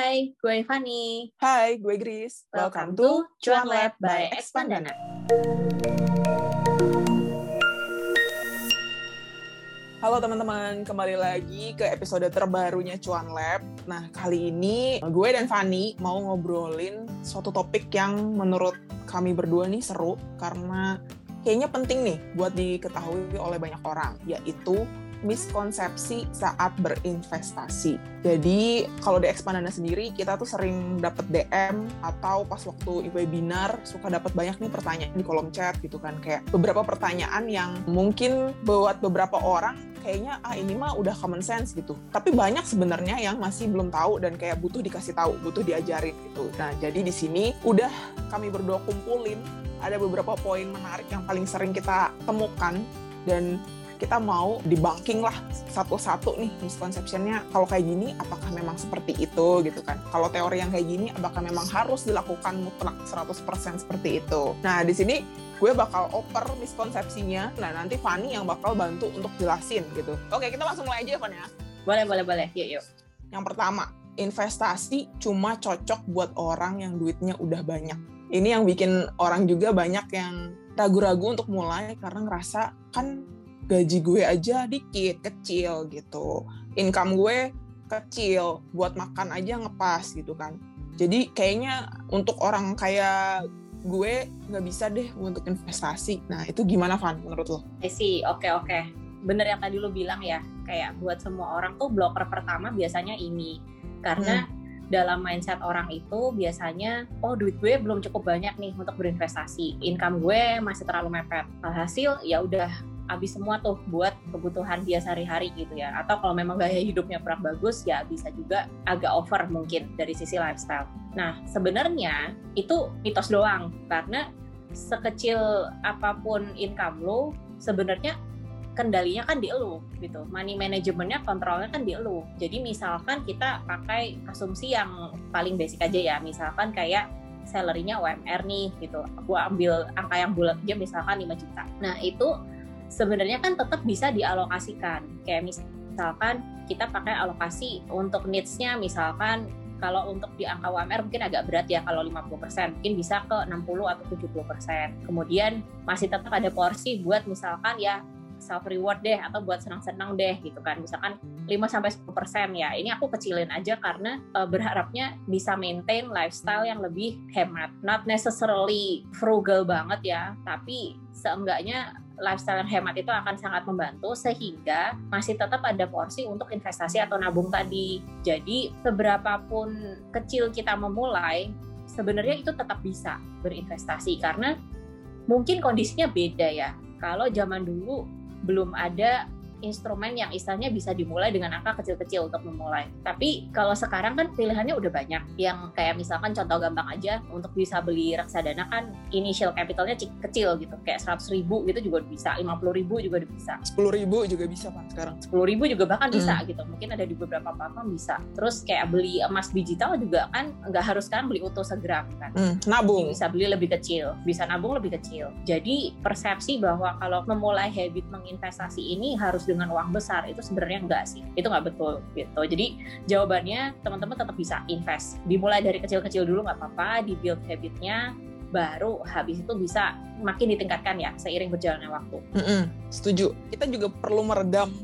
Hai, gue Fanny. Hai, gue Gris. Welcome, to Cuan Lab by Expandana. Halo teman-teman, kembali lagi ke episode terbarunya Cuan Lab. Nah, kali ini gue dan Fanny mau ngobrolin suatu topik yang menurut kami berdua nih seru karena kayaknya penting nih buat diketahui oleh banyak orang, yaitu miskonsepsi saat berinvestasi. Jadi kalau di Expandana sendiri kita tuh sering dapat DM atau pas waktu webinar suka dapat banyak nih pertanyaan di kolom chat gitu kan kayak beberapa pertanyaan yang mungkin buat beberapa orang kayaknya ah ini mah udah common sense gitu. Tapi banyak sebenarnya yang masih belum tahu dan kayak butuh dikasih tahu, butuh diajarin gitu. Nah, jadi di sini udah kami berdua kumpulin ada beberapa poin menarik yang paling sering kita temukan dan kita mau debunking lah satu-satu nih misconceptionnya kalau kayak gini apakah memang seperti itu gitu kan? Kalau teori yang kayak gini apakah memang harus dilakukan mutlak 100% seperti itu? Nah di sini gue bakal oper miskonsepsinya. Nah nanti Fanny yang bakal bantu untuk jelasin gitu. Oke kita langsung mulai aja Fanny ya? Boleh, boleh, boleh. Yuk, yuk. yang pertama investasi cuma cocok buat orang yang duitnya udah banyak. Ini yang bikin orang juga banyak yang ragu-ragu untuk mulai karena ngerasa kan gaji gue aja dikit, kecil gitu. Income gue kecil, buat makan aja ngepas gitu kan. Jadi kayaknya untuk orang kayak gue nggak bisa deh untuk investasi. Nah itu gimana Van menurut lo? I see, oke, oke. Bener yang tadi lo bilang ya, kayak buat semua orang tuh blocker pertama biasanya ini. Karena dalam mindset orang itu biasanya, oh duit gue belum cukup banyak nih untuk berinvestasi. Income gue masih terlalu mepet. Alhasil ya udah habis semua tuh buat kebutuhan dia sehari-hari gitu ya. Atau kalau memang gaya hidupnya kurang bagus ya bisa juga agak over mungkin dari sisi lifestyle. Nah, sebenarnya itu mitos doang karena sekecil apa pun income lo sebenarnya kendalinya kan di elu gitu. Money manajemennya kontrolnya kan di elu. Jadi misalkan kita pakai asumsi yang paling basic aja ya. Misalkan kayak salary-nya UMR nih gitu. Aku ambil angka yang bulat aja misalkan 5 juta. Nah, itu sebenarnya kan tetap bisa dialokasikan. Kayak misalkan kita pakai alokasi untuk needs-nya misalkan kalau untuk di angka UMR mungkin agak berat ya kalau 50%, mungkin bisa ke 60 atau 70%. Kemudian masih tetap ada porsi buat misalkan ya self reward deh atau buat senang-senang deh gitu kan. Misalkan 5 sampai 10% ya. Ini aku kecilin aja karena uh, berharapnya bisa maintain lifestyle yang lebih hemat. Not necessarily frugal banget ya, tapi seenggaknya lifestyle yang hemat itu akan sangat membantu sehingga masih tetap ada porsi untuk investasi atau nabung tadi. Jadi seberapapun kecil kita memulai, sebenarnya itu tetap bisa berinvestasi karena mungkin kondisinya beda ya. Kalau zaman dulu belum ada instrumen yang istilahnya bisa dimulai dengan angka kecil-kecil untuk memulai. Tapi kalau sekarang kan pilihannya udah banyak. Yang kayak misalkan contoh gampang aja untuk bisa beli reksadana kan initial capitalnya kecil gitu. Kayak 100 ribu gitu juga bisa, 50 ribu juga bisa. 10 ribu juga bisa Pak sekarang. 10 ribu juga bahkan bisa hmm. gitu. Mungkin ada di beberapa platform bisa. Terus kayak beli emas digital juga kan nggak harus kan beli utuh segram kan. Hmm, nabung. Bisa beli lebih kecil, bisa nabung lebih kecil. Jadi persepsi bahwa kalau memulai habit menginvestasi ini harus dengan uang besar itu sebenarnya enggak sih itu nggak betul gitu jadi jawabannya teman-teman tetap bisa invest dimulai dari kecil-kecil dulu nggak apa-apa di build habitnya baru habis itu bisa makin ditingkatkan ya seiring berjalannya waktu. Mm -mm, setuju. Kita juga perlu meredam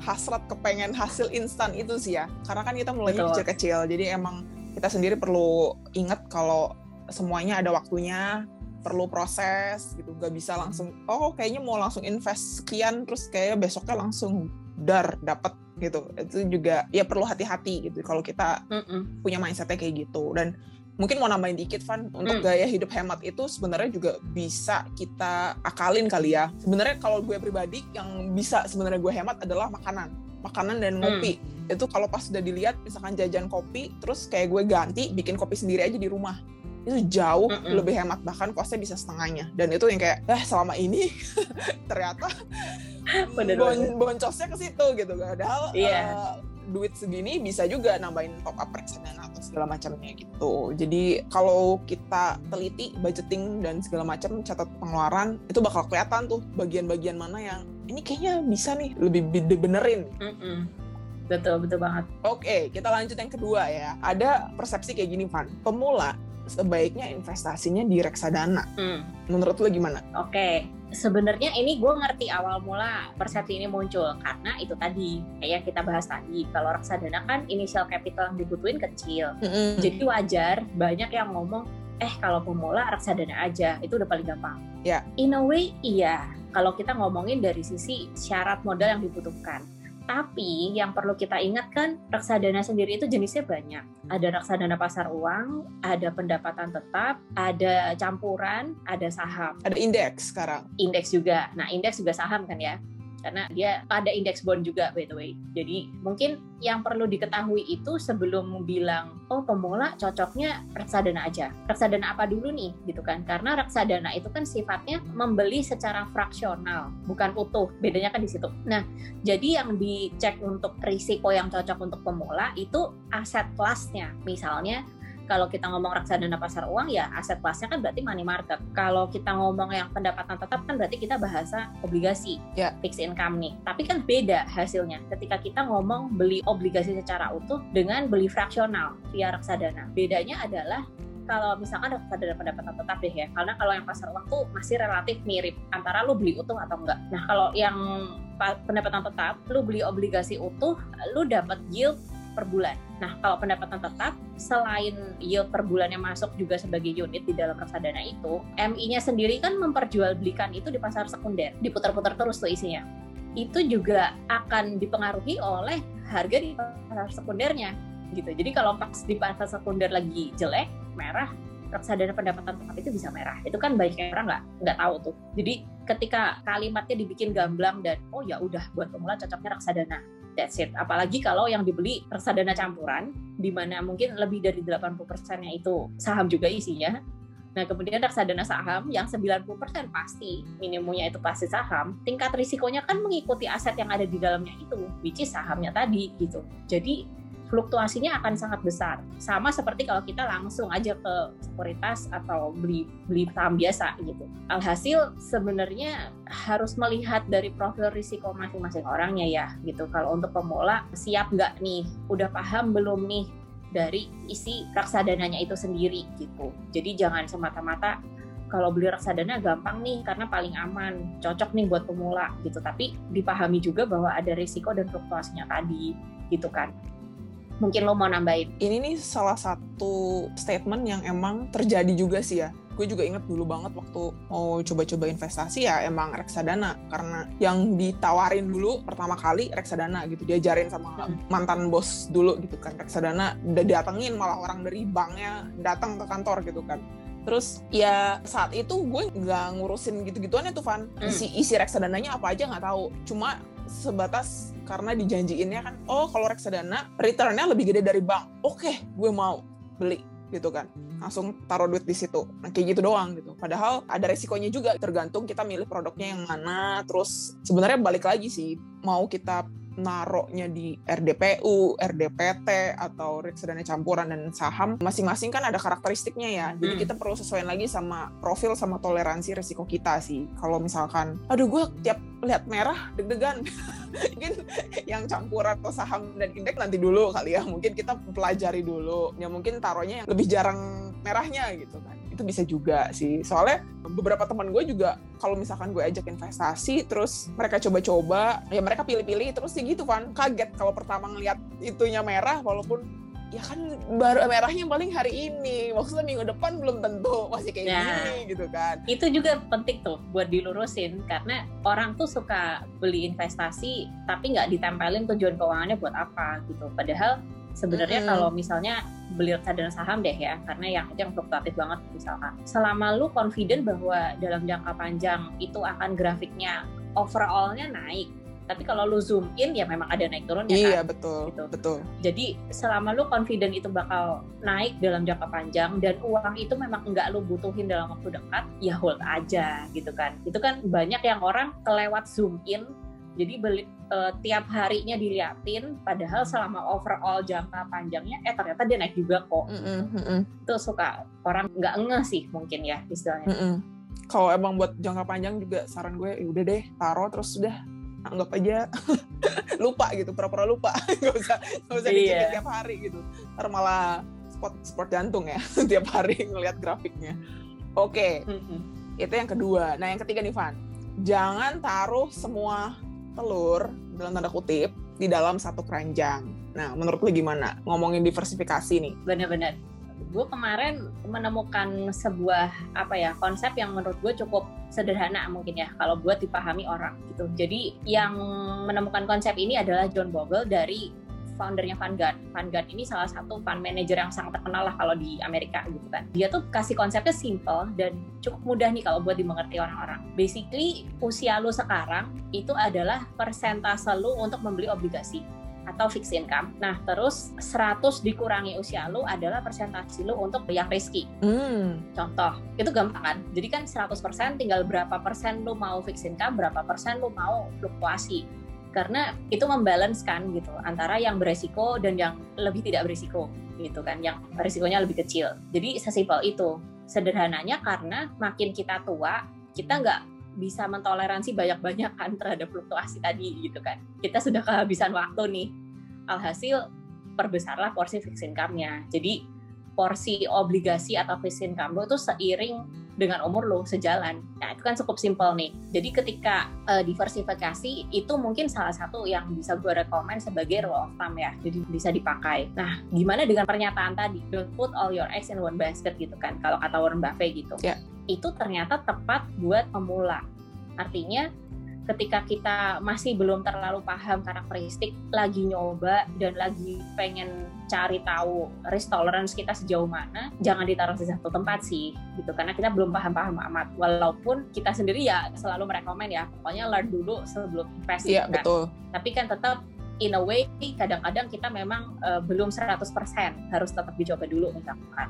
hasrat kepengen hasil instan itu sih ya. Karena kan kita mulai kecil-kecil, jadi emang kita sendiri perlu ingat kalau semuanya ada waktunya, perlu proses gitu gak bisa langsung oh kayaknya mau langsung invest sekian terus kayak besoknya langsung dar dapat gitu itu juga ya perlu hati-hati gitu kalau kita mm -mm. punya mindsetnya kayak gitu dan mungkin mau nambahin dikit Van untuk mm. gaya hidup hemat itu sebenarnya juga bisa kita akalin kali ya sebenarnya kalau gue pribadi yang bisa sebenarnya gue hemat adalah makanan makanan dan ngopi mm. itu kalau pas sudah dilihat misalkan jajan kopi terus kayak gue ganti bikin kopi sendiri aja di rumah itu jauh mm -mm. lebih hemat bahkan kosnya bisa setengahnya dan itu yang kayak eh selama ini ternyata bener, bon boncosnya ke situ gitu padahal yeah. Iya. uh, duit segini bisa juga nambahin top up reksadana atau segala macamnya gitu jadi kalau kita teliti budgeting dan segala macam catat pengeluaran itu bakal kelihatan tuh bagian-bagian mana yang ini kayaknya bisa nih lebih dibenerin mm -mm betul betul banget. Oke, kita lanjut yang kedua ya. Ada persepsi kayak gini, Van. Pemula sebaiknya investasinya di reksadana. Hmm. Menurut lo gimana? Oke, sebenarnya ini gue ngerti awal mula persepsi ini muncul karena itu tadi kayak yang kita bahas tadi kalau reksadana kan initial capital yang dibutuhin kecil, Mm-mm. jadi wajar banyak yang ngomong eh kalau pemula reksadana aja itu udah paling gampang. Ya. In a way iya kalau kita ngomongin dari sisi syarat modal yang dibutuhkan. Tapi yang perlu kita ingat kan reksadana sendiri itu jenisnya banyak. Ada reksadana pasar uang, ada pendapatan tetap, ada campuran, ada saham Ada indeks sekarang. indeks juga. Nah, indeks juga saham kan ya. Karena dia ada indeks bond juga by the way. Jadi mungkin yang perlu diketahui itu sebelum bilang oh pemula cocoknya reksadana aja. Reksadana apa dulu nih gitu kan? Karena reksadana itu kan sifatnya membeli secara fraksional, bukan utuh. Bedanya kan di situ. Nah, jadi yang dicek untuk risiko yang cocok untuk pemula itu aset kelasnya. Misalnya kalau kita ngomong reksadana pasar uang ya aset kelasnya kan berarti money market. Kalau kita ngomong yang pendapatan tetap kan berarti kita bahasa obligasi, Ya. fixed income nih. Tapi kan beda hasilnya ketika kita ngomong beli obligasi secara utuh dengan beli fraksional via reksadana. Bedanya adalah kalau misalkan reksadana pendapatan tetap deh ya, karena kalau yang pasar uang tuh masih relatif mirip antara lu beli utuh atau enggak. Nah kalau yang pa- pendapatan tetap, lu beli obligasi utuh, lu dapat yield per bulan. Nah, kalau pendapatan tetap, selain yield per bulan yang masuk juga sebagai unit di dalam reksadana itu, MI-nya sendiri kan memperjualbelikan itu di pasar sekunder, diputar-putar terus tuh isinya. Itu juga akan dipengaruhi oleh harga di pasar sekundernya gitu. Jadi kalau pas di pasar sekunder lagi jelek, merah, reksadana pendapatan tetap itu bisa merah. Itu kan banyak yang orang nggak nggak tahu tuh. Jadi ketika kalimatnya dibikin gamblang dan oh ya udah buat pemula cocoknya reksadana. That's it. Apalagi kalau yang dibeli reksadana campuran, di mana mungkin lebih dari 80%-nya itu saham juga isinya. Nah, kemudian reksadana saham yang 90% pasti, minimumnya itu pasti saham, tingkat risikonya kan mengikuti aset yang ada di dalamnya itu, which is sahamnya tadi gitu. Jadi fluktuasinya akan sangat besar. Sama seperti kalau kita langsung aja ke sekuritas atau beli beli saham biasa gitu. Alhasil sebenarnya harus melihat dari profil risiko masing-masing orangnya ya gitu. Kalau untuk pemula siap nggak nih? Udah paham belum nih dari isi reksadananya itu sendiri gitu. Jadi jangan semata-mata kalau beli reksadana gampang nih karena paling aman, cocok nih buat pemula gitu. Tapi dipahami juga bahwa ada risiko dan fluktuasinya tadi gitu kan mungkin lo mau nambahin Ini nih salah satu statement yang emang terjadi juga sih ya. Gue juga inget dulu banget waktu mau coba-coba investasi ya emang reksadana. Karena yang ditawarin dulu pertama kali reksadana gitu. Diajarin sama Hmm. mantan bos dulu gitu kan. Reksadana udah datengin malah orang dari banknya datang ke kantor gitu kan. Terus ya saat itu gue nggak ngurusin gitu-gituan ya tuh Van. Hmm. Isi, isi reksadananya apa aja nggak tahu. Cuma sebatas karena dijanjiinnya kan, oh kalau reksadana returnnya lebih gede dari bank. Oke, gue mau beli gitu kan. Langsung taruh duit di situ. Nah, kayak gitu doang gitu. Padahal ada resikonya juga tergantung kita milih produknya yang mana. Terus sebenarnya balik lagi sih, mau kita naroknya di RDPU, RDPT atau reksadana campuran dan saham masing-masing kan ada karakteristiknya ya. Jadi Hmm. kita perlu sesuaiin lagi sama profil sama toleransi risiko kita sih. Kalau misalkan, aduh gue tiap lihat merah deg-degan. mungkin yang campuran atau saham dan indeks nanti dulu kali ya. Mungkin kita pelajari dulu. Ya mungkin taruhnya yang lebih jarang merahnya gitu kan. Itu bisa juga sih. Soalnya beberapa teman gue juga kalau misalkan gue ajak investasi terus mereka coba-coba ya mereka pilih-pilih terus sih gitu kan kaget kalau pertama ngeliat itunya merah walaupun ya kan baru merahnya paling hari ini maksudnya minggu depan belum tentu masih kayak Nah. gini gitu kan itu juga penting tuh buat dilurusin karena orang tuh suka beli investasi tapi nggak ditempelin tujuan keuangannya buat apa gitu padahal sebenarnya Mm-mm. kalau misalnya beli reksadana saham deh ya karena yang itu yang fluktuatif banget misalkan selama lu confident bahwa dalam jangka panjang itu akan grafiknya overallnya naik tapi kalau lu zoom in ya memang ada naik turunnya kan iya betul Gitu. betul jadi selama lu confident itu bakal naik dalam jangka panjang dan uang itu memang nggak lu butuhin dalam waktu dekat, ya hold aja gitu kan. Itu kan banyak yang orang kelewat zoom in, jadi beli eh, tiap harinya diliatin, padahal selama overall jangka panjangnya, eh ternyata dia naik juga kok. Mm-mm, mm-mm, Itu suka orang nggak ngeh sih mungkin ya istilahnya. mm-mm. kalau emang buat jangka panjang juga saran gue ya udah deh taruh terus udah anggap aja lupa gitu pura-pura lupa nggak usah nggak usah dicek Iya. tiap hari gitu ntar malah spot sport jantung ya tiap hari ngelihat grafiknya oke Mm-mm. itu yang kedua nah yang ketiga nih Van jangan taruh semua telur dalam tanda kutip di dalam satu keranjang. Nah menurut lu gimana? Ngomongin diversifikasi nih. Bener-bener. Gue kemarin menemukan sebuah apa ya konsep yang menurut gue cukup sederhana mungkin ya kalau buat dipahami orang gitu. Jadi yang menemukan konsep ini adalah John Bogle dari foundernya Vanguard. Vanguard ini salah satu fund manager yang sangat terkenal lah kalau di Amerika gitu kan. Dia tuh kasih konsepnya simple dan cukup mudah nih kalau buat dimengerti orang-orang. Basically usia lu sekarang itu adalah persentase lu untuk membeli obligasi atau fixed income. Nah, terus 100 dikurangi usia lu adalah persentase lu untuk yang risky. hmm Contoh, itu gampang kan? Jadi kan 100% tinggal berapa persen lu mau fixed income, berapa persen lu mau fluktuasi. Karena itu membalance kan gitu antara yang beresiko dan yang lebih tidak beresiko gitu kan, yang resikonya lebih kecil. Jadi sesimpel itu. Sederhananya karena makin kita tua, kita nggak bisa mentoleransi banyak-banyak kan terhadap fluktuasi tadi gitu kan. Kita sudah kehabisan waktu nih. Alhasil perbesarlah porsi fixed income-nya. Jadi porsi obligasi atau fixed income itu seiring dengan umur lo sejalan. Nah itu kan cukup simpel nih. Jadi ketika eh, diversifikasi itu mungkin salah satu yang bisa gue rekomend sebagai rule of thumb ya. Jadi bisa dipakai. Nah gimana dengan pernyataan tadi? Don't put all your eggs in one basket gitu kan. Kalau kata Warren Buffett gitu. Ya. Itu ternyata tepat buat pemula. Artinya ketika kita masih belum terlalu paham karakteristik, lagi nyoba dan lagi pengen cari tahu risk tolerance kita sejauh mana, jangan ditaruh di satu tempat sih, gitu. Karena kita belum paham-paham amat. Walaupun kita sendiri ya selalu merekomen ya, pokoknya learn dulu sebelum invest. iya kan. betul Tapi kan tetap in a way kadang-kadang kita memang eh, belum 100% harus tetap dicoba dulu misalkan.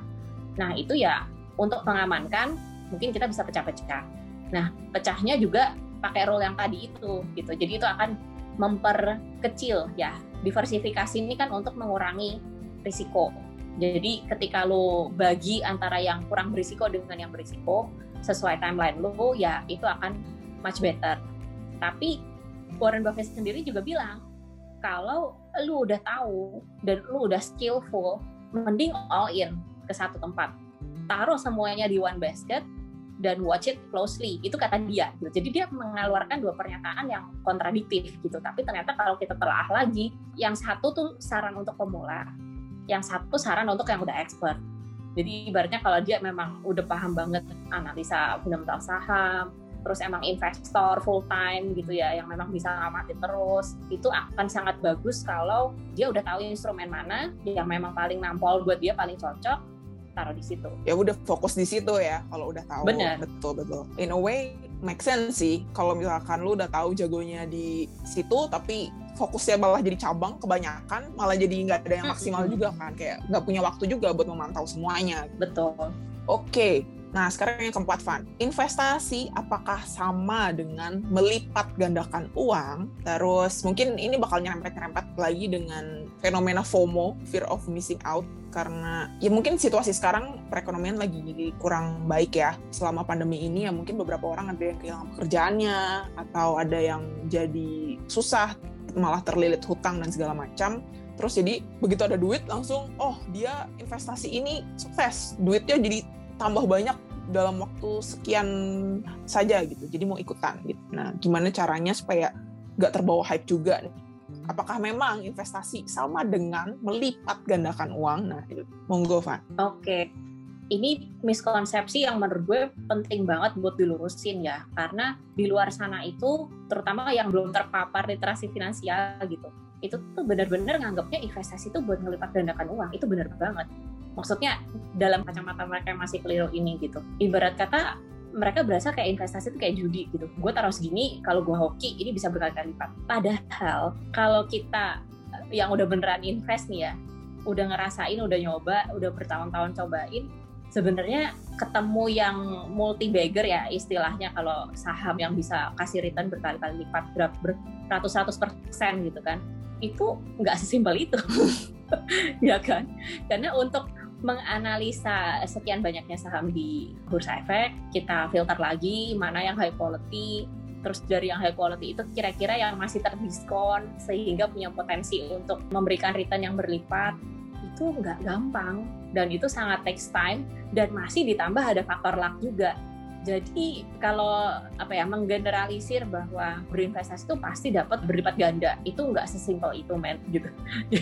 Nah itu ya untuk mengamankan mungkin kita bisa pecah-pecah. Nah pecahnya juga pakai rule yang tadi itu gitu. Jadi itu akan memperkecil ya. Diversifikasi ini kan untuk mengurangi risiko. Jadi ketika lo bagi antara yang kurang berisiko dengan yang berisiko sesuai timeline lo ya itu akan much better. Tapi Warren Buffett sendiri juga bilang kalau lu udah tahu dan lu udah skillful, mending all in ke satu tempat. Taruh semuanya di one basket dan watch it closely. Itu kata dia. Jadi dia mengeluarkan dua pernyataan yang kontradiktif gitu. Tapi ternyata kalau kita telah lagi, yang satu tuh saran untuk pemula, yang satu saran untuk yang udah expert. Jadi ibaratnya kalau dia memang udah paham banget analisa fundamental saham, terus emang investor full time gitu ya yang memang bisa ngamatin terus itu akan sangat bagus kalau dia udah tahu instrumen mana yang memang paling nampol buat dia paling cocok taruh di situ. Ya udah fokus di situ ya kalau udah tahu. Benar. betul betul. In a way make sense sih kalau misalkan lu udah tahu jagonya di situ tapi fokusnya malah jadi cabang kebanyakan malah jadi nggak ada yang maksimal Mm-mm. juga kan. Kayak nggak punya waktu juga buat memantau semuanya. Betul. Oke nah sekarang yang keempat Van. Investasi apakah sama dengan melipat gandakan uang? Terus mungkin ini bakal nyerempet-nyerempet lagi dengan fenomena FOMO fear of missing out karena ya mungkin situasi sekarang perekonomian lagi kurang baik ya. Selama pandemi ini ya mungkin beberapa orang ada yang kehilangan pekerjaannya atau ada yang jadi susah malah terlilit hutang dan segala macam. Terus jadi begitu ada duit langsung oh dia investasi ini sukses. Duitnya jadi tambah banyak dalam waktu sekian saja gitu. Jadi mau ikutan gitu. Nah gimana caranya supaya nggak terbawa hype juga apakah memang investasi sama dengan melipat gandakan uang? Nah monggo Van. Oke, ini miskonsepsi yang menurut gue penting banget buat dilurusin ya, karena di luar sana itu, terutama yang belum terpapar literasi finansial gitu, itu tuh benar-benar nganggapnya investasi itu buat ngelipat gandakan uang, itu benar banget. Maksudnya dalam kacamata mereka yang masih keliru ini gitu. Ibarat kata mereka berasa kayak investasi itu kayak judi gitu. Gue taruh segini, kalau gue hoki ini bisa berkali-kali lipat. Padahal kalau kita yang udah beneran invest nih ya, udah ngerasain, udah nyoba, udah bertahun-tahun cobain, sebenarnya ketemu yang multi bagger ya istilahnya kalau saham yang bisa kasih return berkali-kali lipat ber- beratus-ratus persen gitu kan itu nggak sesimpel itu ya kan karena untuk menganalisa sekian banyaknya saham di bursa efek kita filter lagi mana yang high quality terus dari yang high quality itu kira-kira yang masih terdiskon sehingga punya potensi untuk memberikan return yang berlipat itu nggak gampang. Dan itu sangat takes time dan masih ditambah ada faktor luck juga jadi kalau apa ya menggeneralisir bahwa berinvestasi itu pasti dapat berlipat ganda. Itu nggak sesimpel itu men gitu.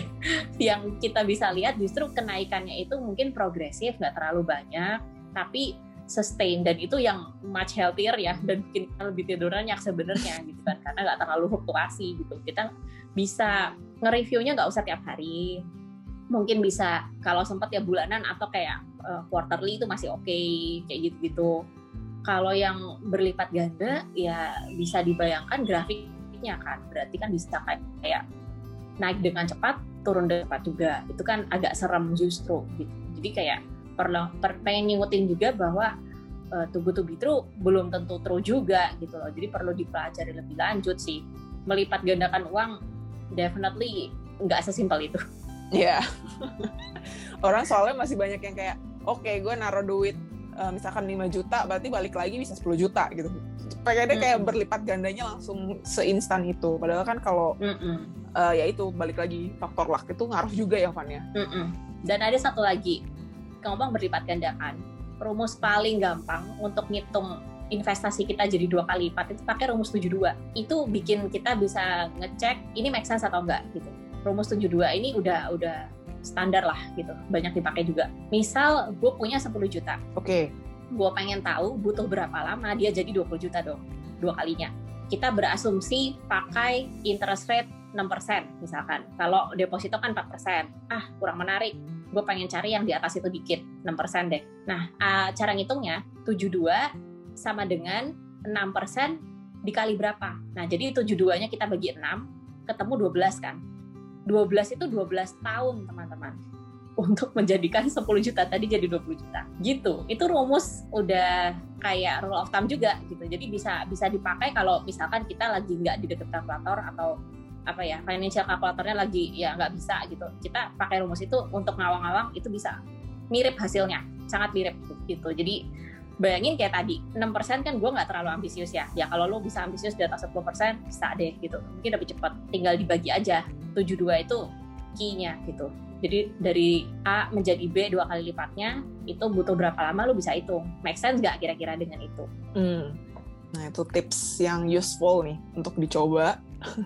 yang kita bisa lihat justru kenaikannya itu mungkin progresif nggak terlalu banyak tapi sustain. Dan itu yang much healthier ya dan bikin kita lebih tidur nyenyak sebenarnya gitu kan. Karena nggak terlalu fluktuasi gitu. Kita bisa nge-reviewnya nggak usah tiap hari. Mungkin bisa kalau sempat ya bulanan atau kayak uh, quarterly itu masih oke okay, kayak gitu-gitu kalau yang berlipat ganda ya bisa dibayangkan grafiknya kan. Berarti kan bisa kayak naik dengan cepat turun dengan cepat juga. Itu kan agak serem justru gitu. Jadi kayak perlu per, pengen nyingutin juga bahwa uh, tubuh tubuh itu belum tentu true juga gitu loh. Jadi perlu dipelajari lebih lanjut sih. Melipat gandakan uang definitely nggak sesimpel itu. Iya. Yeah. Orang soalnya masih banyak yang kayak, oke okay, gue naruh duit uh, misalkan 5 juta berarti balik lagi bisa 10 juta gitu. Pengennya kayak mm berlipat gandanya langsung seinstan itu. Padahal kan kalau mm -mm. uh, ya itu balik lagi faktor luck itu ngaruh juga ya Van ya? Mm -mm. dan ada satu lagi. Ngomong berlipat gandakan rumus paling gampang untuk ngitung investasi kita jadi dua kali lipat itu pakai rumus 72 itu bikin kita bisa ngecek ini make sense atau enggak gitu. Rumus 72 ini udah udah standar lah gitu banyak dipakai juga. Misal gue punya 10 juta. Oke. Okay. gue pengen tahu butuh berapa lama dia jadi 20 juta dong dua kalinya. Kita berasumsi pakai interest rate 6% misalkan. Kalau deposito kan 4% ah kurang menarik. Gue pengen cari yang di atas itu dikit 6% deh. Nah cara ngitungnya 72 sama dengan 6% dikali berapa? Nah jadi 72 nya kita bagi 6 ketemu 12 kan 12 itu 12 tahun teman-teman. Untuk menjadikan 10 juta tadi jadi 20 juta. Gitu. Itu rumus udah kayak rule of thumb juga gitu. Jadi bisa bisa dipakai kalau misalkan kita lagi nggak di dekat kalkulator atau apa ya financial kalkulatornya lagi ya nggak bisa gitu. Kita pakai rumus itu untuk ngawang-ngawang itu bisa. Mirip hasilnya sangat mirip gitu. Jadi bayangin kayak tadi 6% kan gue nggak terlalu ambisius ya. Ya kalau lo bisa ambisius di atas 10% bisa deh gitu. Mungkin lebih cepat tinggal dibagi aja 72 itu key-nya gitu jadi dari A menjadi B dua kali lipatnya itu butuh berapa lama lo bisa hitung make sense nggak kira-kira dengan itu hmm. nah itu tips yang useful nih untuk dicoba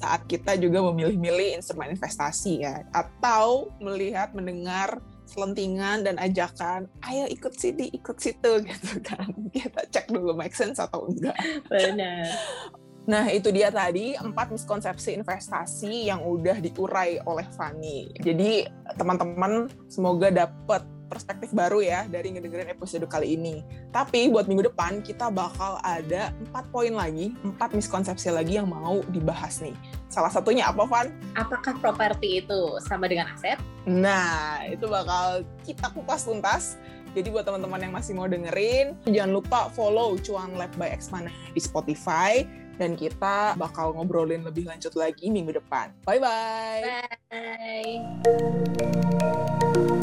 saat kita juga memilih-milih instrumen investasi ya atau melihat mendengar selentingan dan ajakan, ayo ikut sini, ikut situ gitu kan. Kita cek dulu make sense atau enggak. Benar. Nah, itu dia tadi empat miskonsepsi investasi yang udah diurai oleh Fanny. Jadi, teman-teman semoga dapat perspektif baru ya dari ngedengerin episode kali ini. Tapi buat minggu depan kita bakal ada empat poin lagi, empat miskonsepsi lagi yang mau dibahas nih. Salah satunya apa, Van? Apakah properti itu sama dengan aset? Nah, itu bakal kita kupas tuntas. Jadi buat teman-teman yang masih mau dengerin, jangan lupa follow Cuan Lab by Xmana di Spotify dan kita bakal ngobrolin lebih lanjut lagi minggu depan. Bye-bye. Bye.